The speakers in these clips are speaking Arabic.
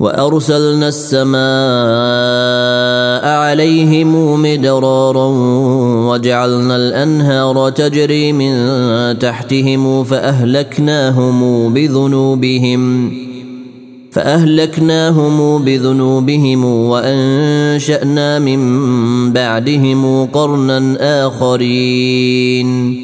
وأرسلنا السماء عليهم مدرارا وجعلنا الأنهار تجري من تحتهم فأهلكناهم بذنوبهم فأهلكناهم بذنوبهم وأنشأنا من بعدهم قرنا آخرين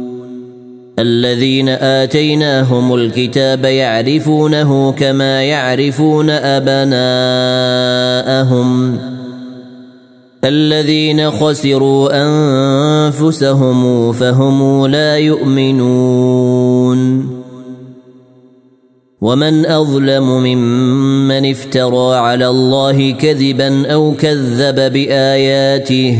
الذين آتيناهم الكتاب يعرفونه كما يعرفون أبناءهم. الذين خسروا أنفسهم فهم لا يؤمنون. ومن أظلم ممن افترى على الله كذبا أو كذب بآياته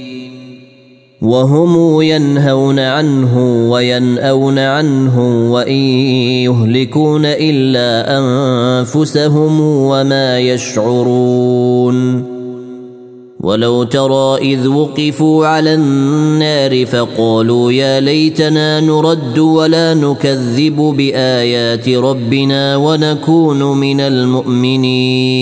وهم ينهون عنه وينأون عنه وإن يهلكون إلا أنفسهم وما يشعرون. ولو ترى إذ وقفوا على النار فقالوا يا ليتنا نرد ولا نكذب بآيات ربنا ونكون من المؤمنين.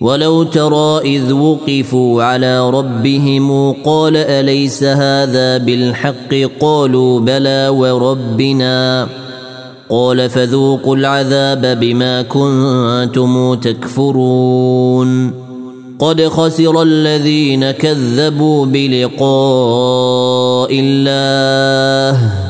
ولو ترى إذ وقفوا على ربهم قال أليس هذا بالحق قالوا بلى وربنا قال فذوقوا العذاب بما كنتم تكفرون قد خسر الذين كذبوا بلقاء الله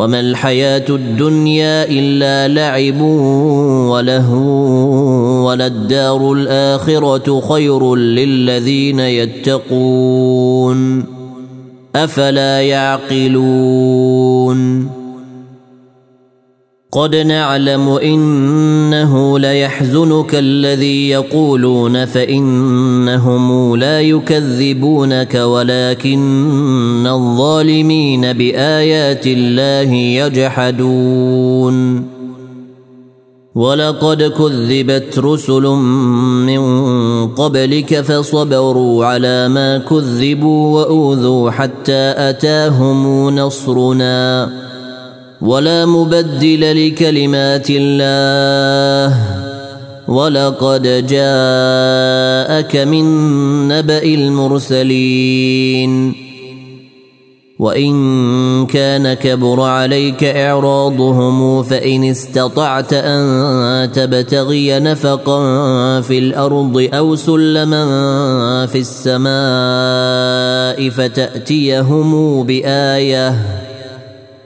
وما الحياة الدنيا إلا لعب ولهو وللدار الآخرة خير للذين يتقون أفلا يعقلون قد نعلم إنه ليحزنك الذي يقولون فإنهم لا يكذبونك ولكن الظالمين بآيات الله يجحدون. ولقد كذبت رسل من قبلك فصبروا على ما كذبوا وأوذوا حتى أتاهم نصرنا. ولا مبدل لكلمات الله. ولقد جاءك من نبأ المرسلين. وإن كان كبر عليك إعراضهم فإن استطعت أن تبتغي نفقا في الأرض أو سلما في السماء فتأتيهم بآية.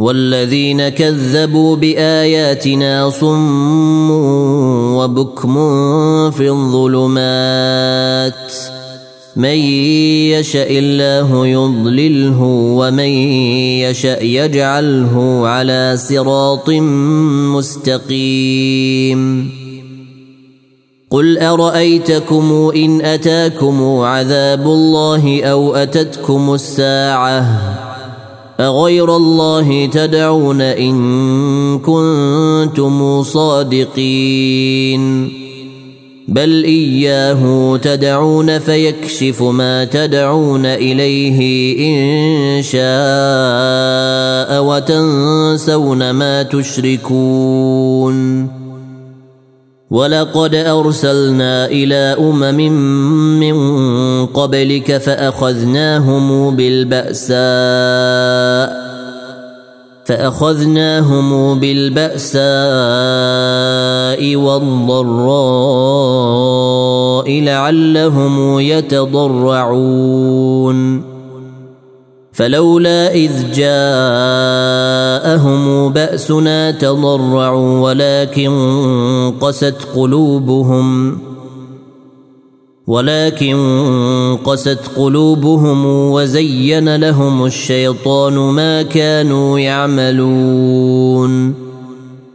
والذين كذبوا بآياتنا صم وبكم في الظلمات. من يشاء الله يضلله ومن يشاء يجعله على صراط مستقيم. قل أرأيتكم إن أتاكم عذاب الله أو أتتكم الساعة؟ اغير الله تدعون ان كنتم صادقين بل اياه تدعون فيكشف ما تدعون اليه ان شاء وتنسون ما تشركون ولقد أرسلنا إلى أمم من قبلك فأخذناهم بالبأساء فأخذناهم بالبأساء والضراء لعلهم يتضرعون فلولا إذ جاءهم بأسنا تضرعوا ولكن قست قلوبهم ۖ ولكن قست قلوبهم وزين لهم الشيطان ما كانوا يعملون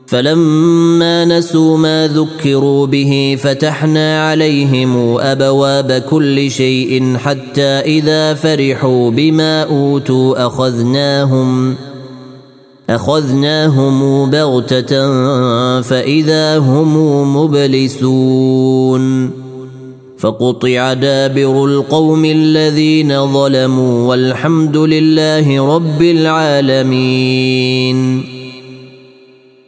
فلما نسوا ما ذكروا به فتحنا عليهم أبواب كل شيء حتى إذا فرحوا بما أوتوا أخذناهم أخذناهم بغتة فإذا هم مبلسون فقطع دابر القوم الذين ظلموا والحمد لله رب العالمين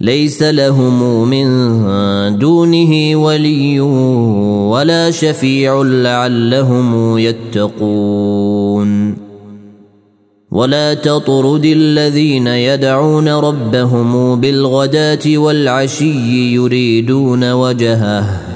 ليس لهم من دونه ولي ولا شفيع لعلهم يتقون. ولا تطرد الذين يدعون ربهم بالغداة والعشي يريدون وجهه.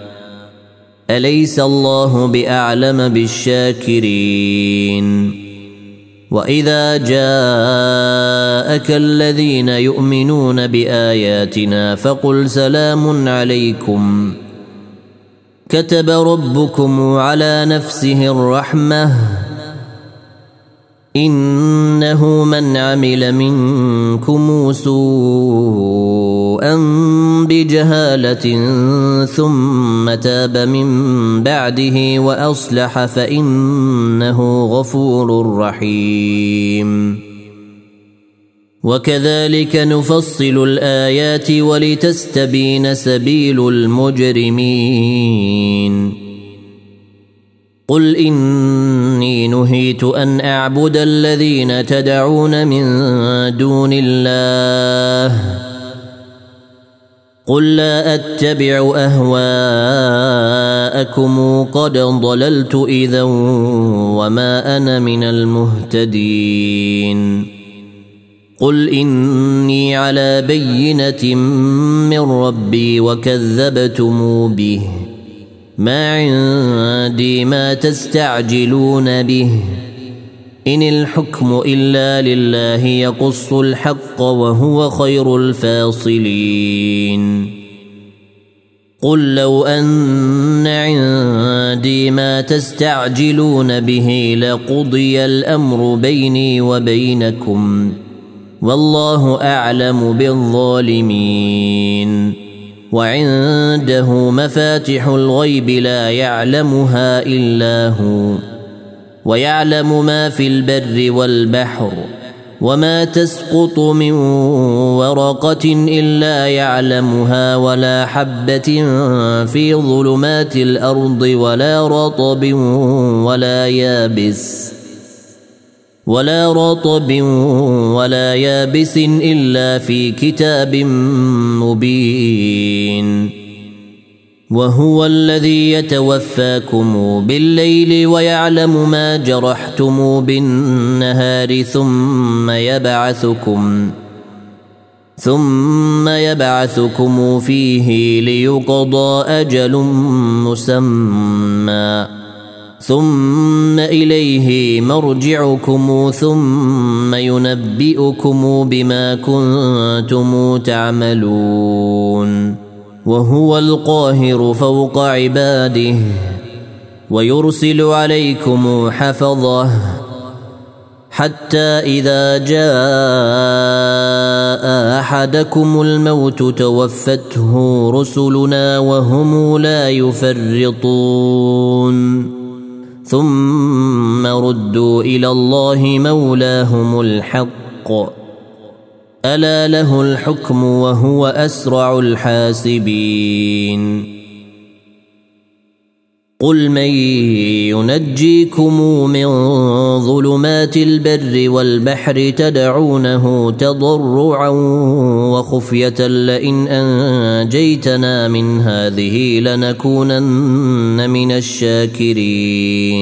أليس الله بأعلم بالشاكرين؟ وإذا جاءك الذين يؤمنون بآياتنا فقل سلام عليكم. كتب ربكم على نفسه الرحمة. إنه من عمل منكم سوءا بجهالة ثم تاب من بعده وأصلح فإنه غفور رحيم. وكذلك نفصل الآيات ولتستبين سبيل المجرمين. قل نهيت أن أعبد الذين تدعون من دون الله. قل لا أتبع أهواءكم قد ضللت إذا وما أنا من المهتدين. قل إني على بينة من ربي وكذبتم به. ما عندي ما تستعجلون به. إن الحكم إلا لله يقص الحق وهو خير الفاصلين. قل لو أن عندي ما تستعجلون به لقضي الأمر بيني وبينكم. والله أعلم بالظالمين. وعنده مفاتح الغيب لا يعلمها إلا هو ويعلم ما في البر والبحر وما تسقط من ورقة إلا يعلمها ولا حبة في ظلمات الأرض ولا رطب ولا يابس. ولا رطب ولا يابس إلا في كتاب مبين. وهو الذي يتوفاكم بالليل ويعلم ما جرحتم بالنهار ثم يبعثكم ثم يبعثكم فيه ليقضى أجل مسمى. ثم إليه مرجعكم ثم ينبئكم بما كنتم تعملون وهو القاهر فوق عباده ويرسل عليكم حفظه حتى إذا جاء أحدكم الموت توفته رسلنا وهم لا يفرطون ثم ردوا إلى الله مولاهم الحق. ألا له الحكم وهو أسرع الحاسبين. قل من ينجيكم من ظلمات البر والبحر تدعونه تضرعا وخفية لئن أنجيتنا من هذه لنكونن من الشاكرين.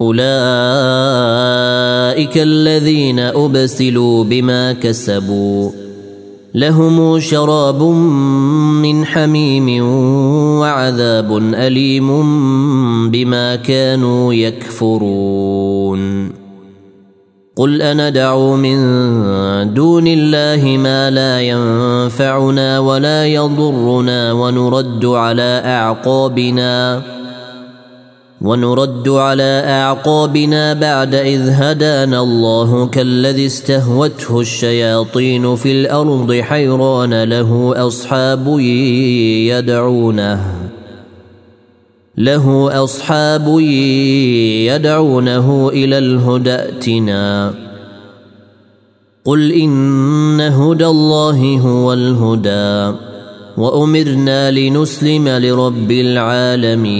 اولئك الذين ابسلوا بما كسبوا لهم شراب من حميم وعذاب اليم بما كانوا يكفرون قل اندعو من دون الله ما لا ينفعنا ولا يضرنا ونرد على اعقابنا ونرد على أعقابنا بعد إذ هدانا الله كالذي استهوته الشياطين في الأرض حيران له أصحاب يدعونه له أصحاب يدعونه إلى الهدى ائتنا. قل إن هدى الله هو الهدى وأمرنا لنسلم لرب العالمين.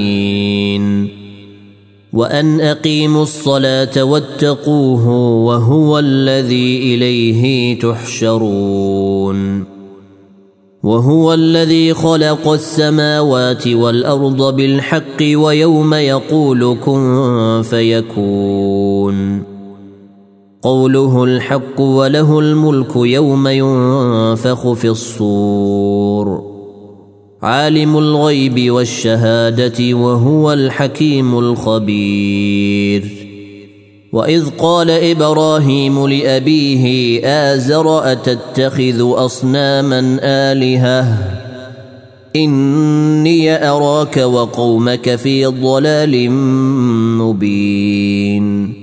وأن أقيموا الصلاة واتقوه وهو الذي إليه تحشرون. وهو الذي خلق السماوات والأرض بالحق ويوم يقول كن فيكون. قوله الحق وله الملك يوم ينفخ في الصور. عالم الغيب والشهادة وهو الحكيم الخبير. وإذ قال إبراهيم لأبيه آزر أتتخذ أصناما آلهة؟ إني أراك وقومك في ضلال مبين.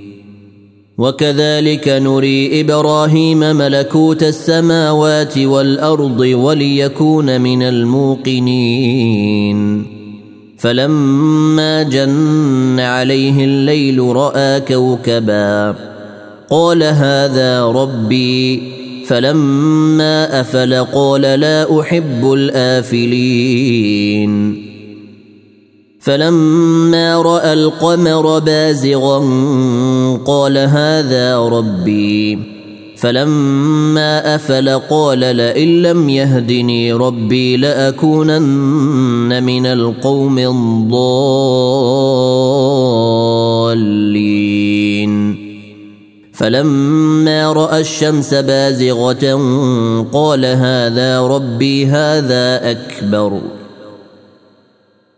وكذلك نري إبراهيم ملكوت السماوات والأرض وليكون من الموقنين. فلما جن عليه الليل رأى كوكبا قال هذا ربي. فلما أفل قال لا أحب الآفلين. فلما رأى القمر بازغا قال هذا ربي. فلما أفل قال لئن لم يهدني ربي لأكونن من القوم الضالين. فلما رأى الشمس بازغة قال هذا ربي هذا أكبر.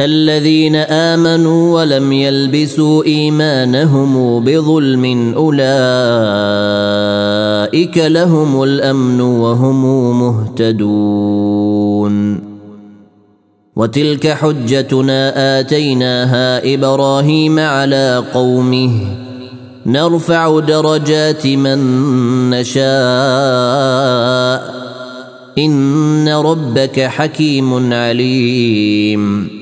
الذين آمنوا ولم يلبسوا إيمانهم بظلم أولئك لهم الأمن وهم مهتدون. وتلك حجتنا آتيناها إبراهيم على قومه. نرفع درجات من نشاء. إن ربك حكيم عليم.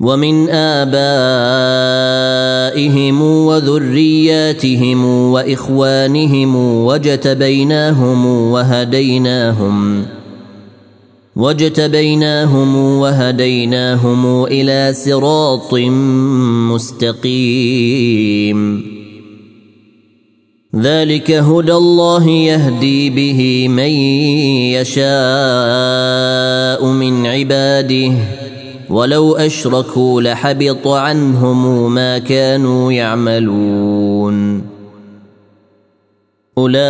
ومن آبائهم وذرياتهم وإخوانهم وجتبيناهم وهديناهم وجتبيناهم وهديناهم إلى صراط مستقيم. ذلك هدى الله يهدي به من يشاء من عباده. ولو أشركوا لحبط عنهم ما كانوا يعملون. أولئك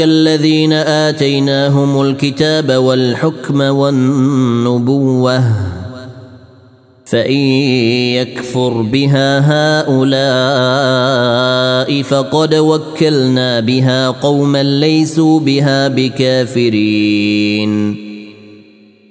الذين آتيناهم الكتاب والحكم والنبوة فإن يكفر بها هؤلاء فقد وكلنا بها قوما ليسوا بها بكافرين.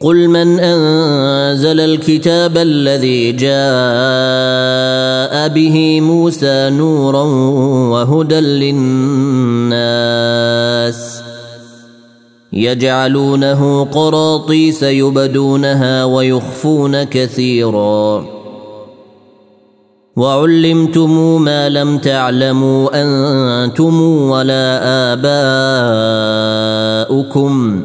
قل من أنزل الكتاب الذي جاء به موسى نورا وهدى للناس يجعلونه قراطيس يبدونها ويخفون كثيرا وعلمتم ما لم تعلموا أنتم ولا آباؤكم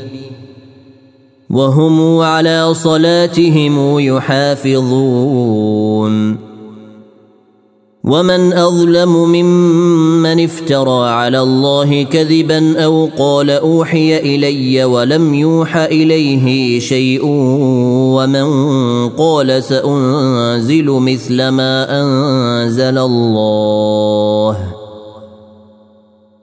وهم على صلاتهم يحافظون. ومن أظلم ممن افترى على الله كذبا أو قال أوحي إلي ولم يوح إليه شيء ومن قال سأنزل مثل ما أنزل الله.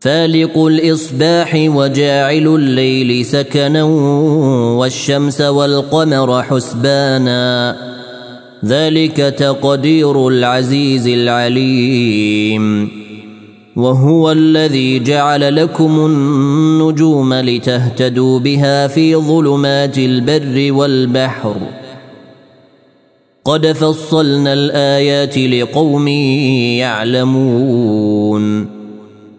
فالق الإصباح وجاعل الليل سكنا والشمس والقمر حسبانا. ذلك تقدير العزيز العليم. وهو الذي جعل لكم النجوم لتهتدوا بها في ظلمات البر والبحر. قد فصلنا الآيات لقوم يعلمون.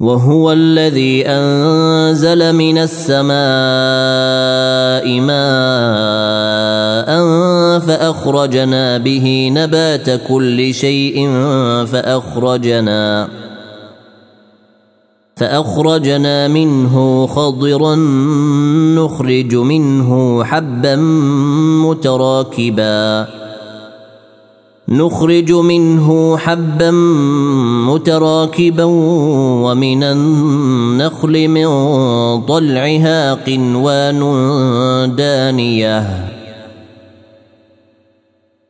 وهو الذي أنزل من السماء ماء فأخرجنا به نبات كل شيء فأخرجنا فأخرجنا منه خضرا نخرج منه حبا متراكبا نخرج منه حبا متراكبا ومن النخل من طلعها قنوان دانية.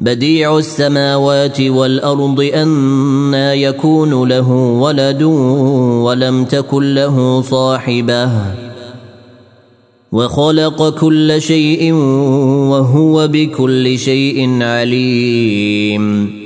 بديع السماوات والأرض أنا يكون له ولد ولم تكن له صاحبة. وخلق كل شيء وهو بكل شيء عليم.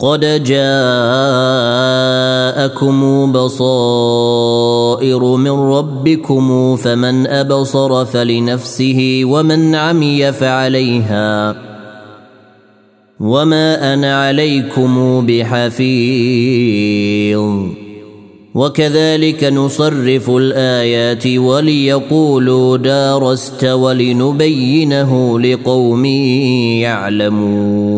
قد جاءكم بصائر من ربكم فمن أبصر فلنفسه ومن عمي فعليها وما أنا عليكم بحفيظ. وكذلك نصرف الآيات وليقولوا دارست ولنبينه لقوم يعلمون.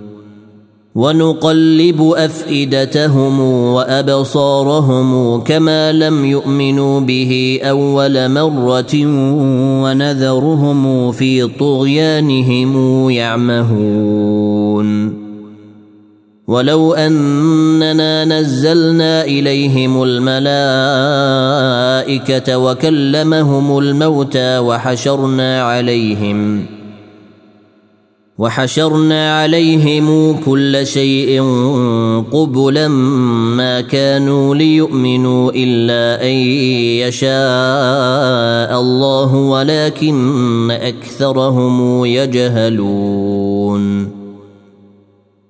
ونقلب أفئدتهم وأبصارهم كما لم يؤمنوا به أول مرة ونذرهم في طغيانهم يعمهون. ولو أننا نزلنا إليهم الملائكة وكلمهم الموتى وحشرنا عليهم وحشرنا عليهم كل شيء قبلا ما كانوا ليؤمنوا إلا أن يشاء الله ولكن أكثرهم يجهلون.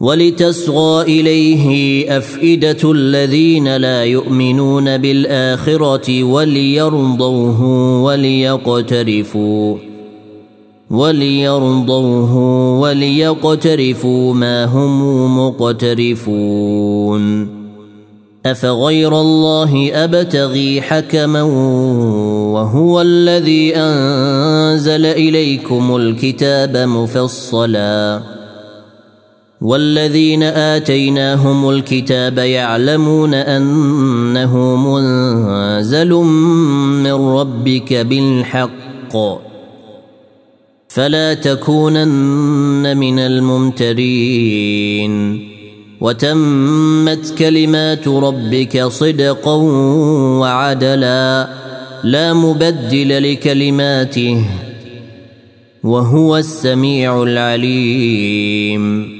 ولتصغى إليه أفئدة الذين لا يؤمنون بالآخرة وليرضوه وليقترفوا وليرضوه وليقترفوا ما هم مقترفون أفغير الله أبتغي حكما وهو الذي أنزل إليكم الكتاب مفصلا والذين آتيناهم الكتاب يعلمون أنه منزل من ربك بالحق. فلا تكونن من الممترين. وتمت كلمات ربك صدقا وعدلا. لا مبدل لكلماته. وهو السميع العليم.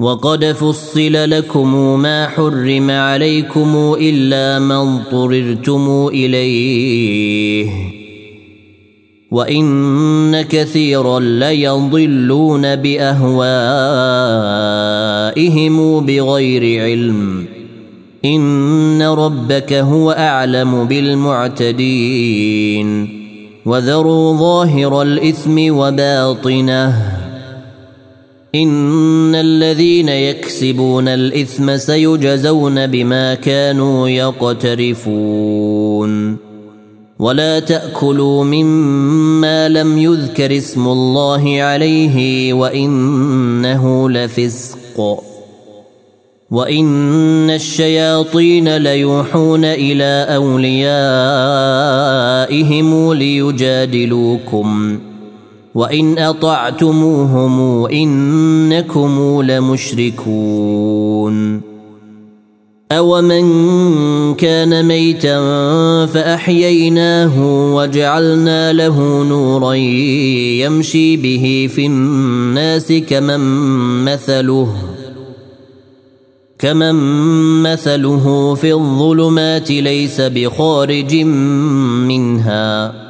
وقد فصل لكم ما حرم عليكم إلا ما اضطررتم إليه. وإن كثيرا ليضلون بأهوائهم بغير علم. إن ربك هو أعلم بالمعتدين. وذروا ظاهر الإثم وباطنه. إن الذين يكسبون الإثم سيجزون بما كانوا يقترفون. ولا تأكلوا مما لم يذكر اسم الله عليه وإنه لفسق. وإن الشياطين ليوحون إلى أوليائهم ليجادلوكم. وان اطعتموهم انكم لمشركون اومن كان ميتا فاحييناه وجعلنا له نورا يمشي به في الناس كمن مثله كمن مثله في الظلمات ليس بخارج منها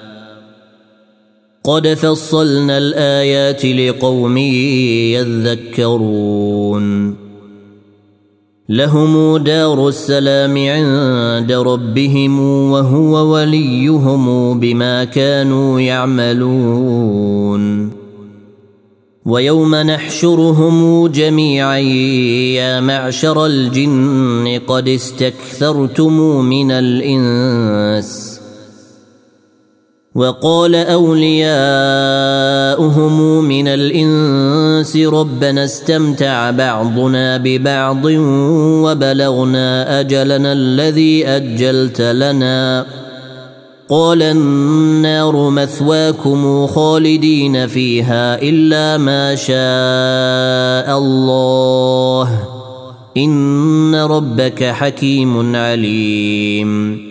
قد فصلنا الآيات لقوم يذكرون. لهم دار السلام عند ربهم وهو وليهم بما كانوا يعملون. ويوم نحشرهم جميعا يا معشر الجن قد استكثرتم من الإنس. وقال أولياؤهم من الإنس ربنا استمتع بعضنا ببعض وبلغنا أجلنا الذي أجلت لنا. قال النار مثواكم خالدين فيها إلا ما شاء الله. إن ربك حكيم عليم.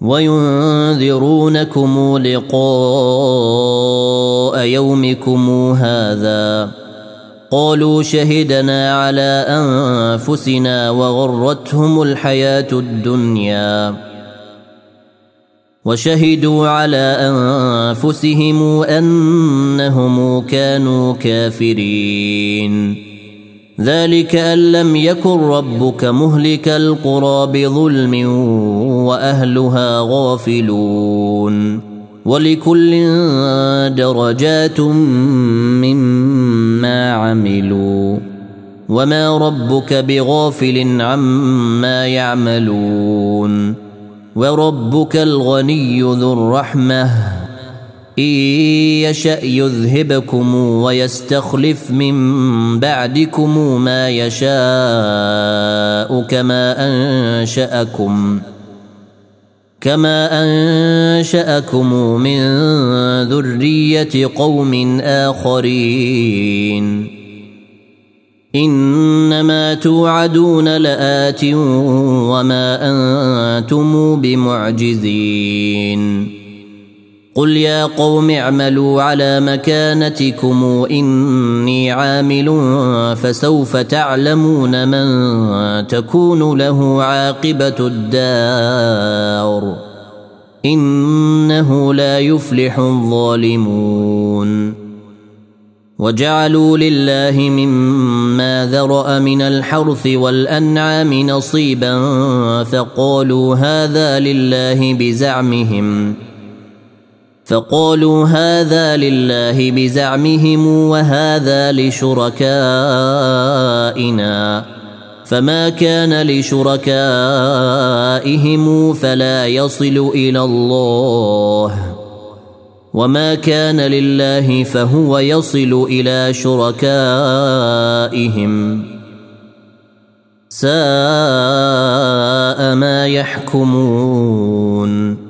وينذرونكم لقاء يومكم هذا. قالوا شهدنا على أنفسنا وغرتهم الحياة الدنيا. وشهدوا على أنفسهم أنهم كانوا كافرين. ذلك أن لم يكن ربك مهلك القرى بظلم وأهلها غافلون ولكل درجات مما عملوا وما ربك بغافل عما يعملون وربك الغني ذو الرحمة إن يشأ يذهبكم ويستخلف من بعدكم ما يشاء كما أنشأكم كما انشاكم من ذريه قوم اخرين انما توعدون لات وما أنتم بمعجزين قل يا قوم اعملوا على مكانتكم اني عامل فسوف تعلمون من تكون له عاقبه الدار انه لا يفلح الظالمون وجعلوا لله مما ذرا من الحرث والانعام نصيبا فقالوا هذا لله بزعمهم فقالوا هذا لله بزعمهم وهذا لشركائنا. فما كان لشركائهم فلا يصل إلى الله. وما كان لله فهو يصل إلى شركائهم. ساء ما يحكمون.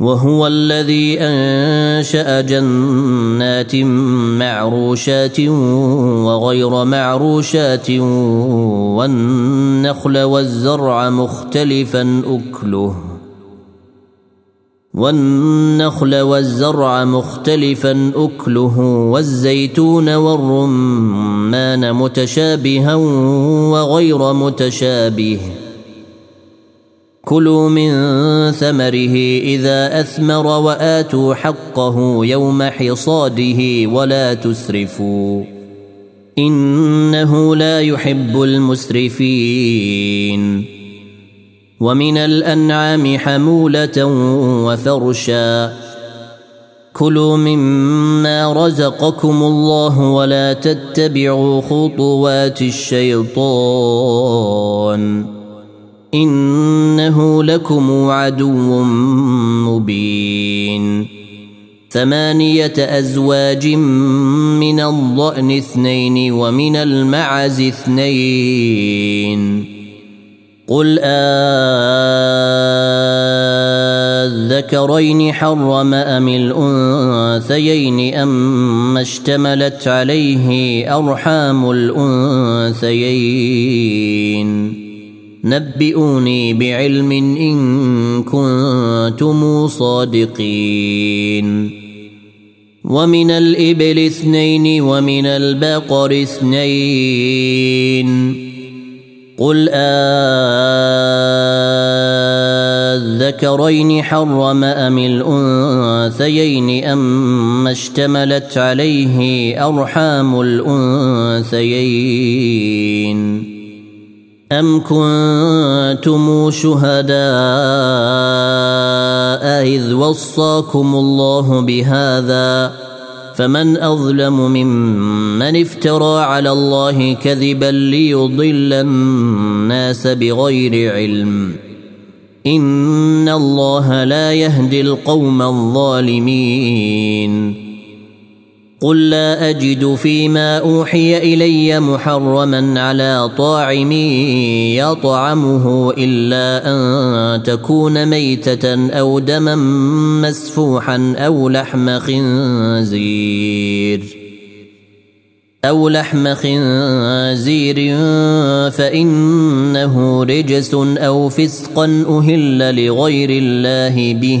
وهو الذي أنشأ جنات معروشات وغير معروشات والنخل والزرع مختلفا أكله. والنخل والزرع مختلفا أكله والزيتون والرمان متشابها وغير متشابه. كلوا من ثمره إذا أثمر وآتوا حقه يوم حصاده ولا تسرفوا إنه لا يحب المسرفين ومن الأنعام حمولة وفرشا كلوا مما رزقكم الله ولا تتبعوا خطوات الشيطان إنه لكم عدو مبين. ثمانية أزواج من الضأن اثنين ومن المعز اثنين. قل الذكرين حرم أم الأنثيين اما اشتملت عليه أرحام الأنثيين؟ نبئوني بعلم إن كنتم صادقين. ومن الإبل اثنين ومن البقر اثنين. قل الذكرين حرم أم الأنثيين أم اشتملت عليه أرحام الأنثيين؟ أم كنتم شهداء إذ وصاكم الله بهذا فمن أظلم ممن افترى على الله كذبا ليضل الناس بغير علم إن الله لا يهدي القوم الظالمين قل لا اجد فيما اوحي الي محرما على طاعم يطعمه الا ان تكون ميته أو دما مسفوحا أو لحم خنزير أو لحم خنزير فإنه رجس أو فسقا أهل لغير الله به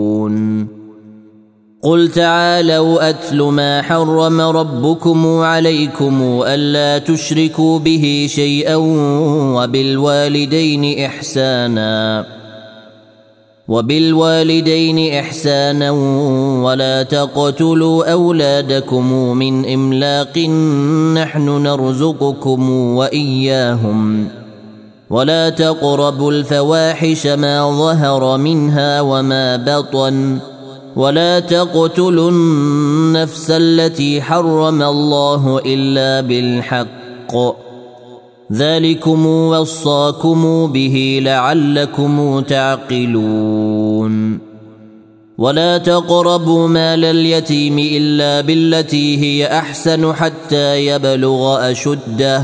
قل تعالوا أتل ما حرم ربكم عليكم ألا تشركوا به شيئا وبالوالدين إحسانا وبالوالدين إحسانا ولا تقتلوا أولادكم من إملاق نحن نرزقكم وإياهم. ولا تقربوا الفواحش ما ظهر منها وما بطن ولا تقتلوا النفس التي حرم الله إلا بالحق. ذلكم وصاكم به لعلكم تعقلون. ولا تقربوا مال اليتيم إلا بالتي هي أحسن حتى يبلغ أشده.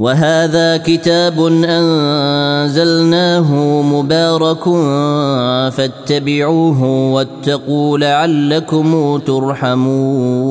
وهذا كتاب أنزلناه مبارك فاتبعوه واتقوا لعلكم ترحمون.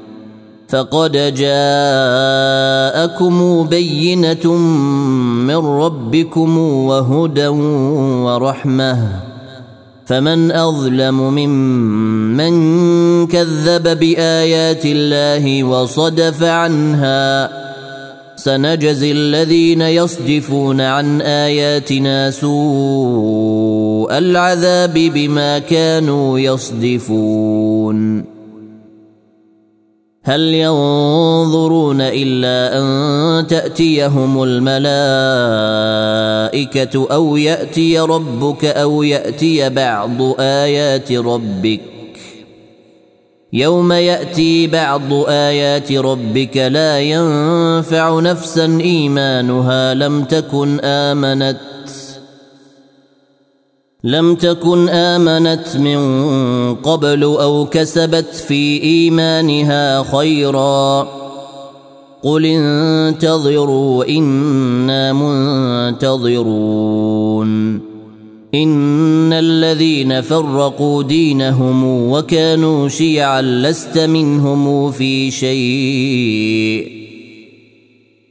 فقد جاءكم بينه من ربكم وهدى ورحمه فمن اظلم ممن كذب بايات الله وصدف عنها سنجزي الذين يصدفون عن اياتنا سوء العذاب بما كانوا يصدفون هل ينظرون إلا أن تأتيهم الملائكة أو يأتي ربك أو يأتي بعض آيات ربك؟ يوم يأتي بعض آيات ربك لا ينفع نفسا إيمانها لم تكن آمنت. لم تكن آمنت من قبل أو كسبت في إيمانها خيرا. قل انتظروا إنا منتظرون. إن الذين فرقوا دينهم وكانوا شيعا لست منهم في شيء.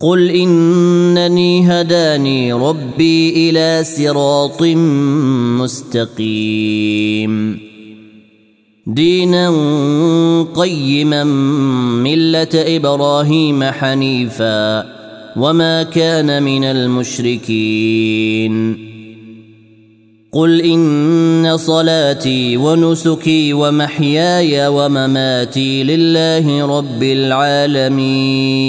قل إنني هداني ربي إلى صراط مستقيم. دينا قيما ملة إبراهيم حنيفا وما كان من المشركين. قل إن صلاتي ونسكي ومحياي ومماتي لله رب العالمين.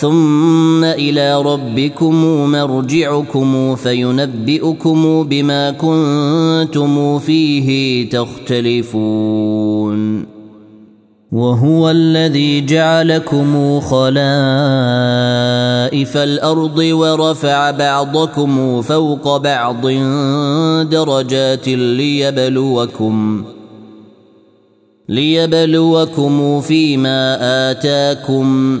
ثم إلى ربكم مرجعكم فينبئكم بما كنتم فيه تختلفون. وهو الذي جعلكم خلائف الأرض ورفع بعضكم فوق بعض درجات ليبلوكم ليبلوكم فيما آتاكم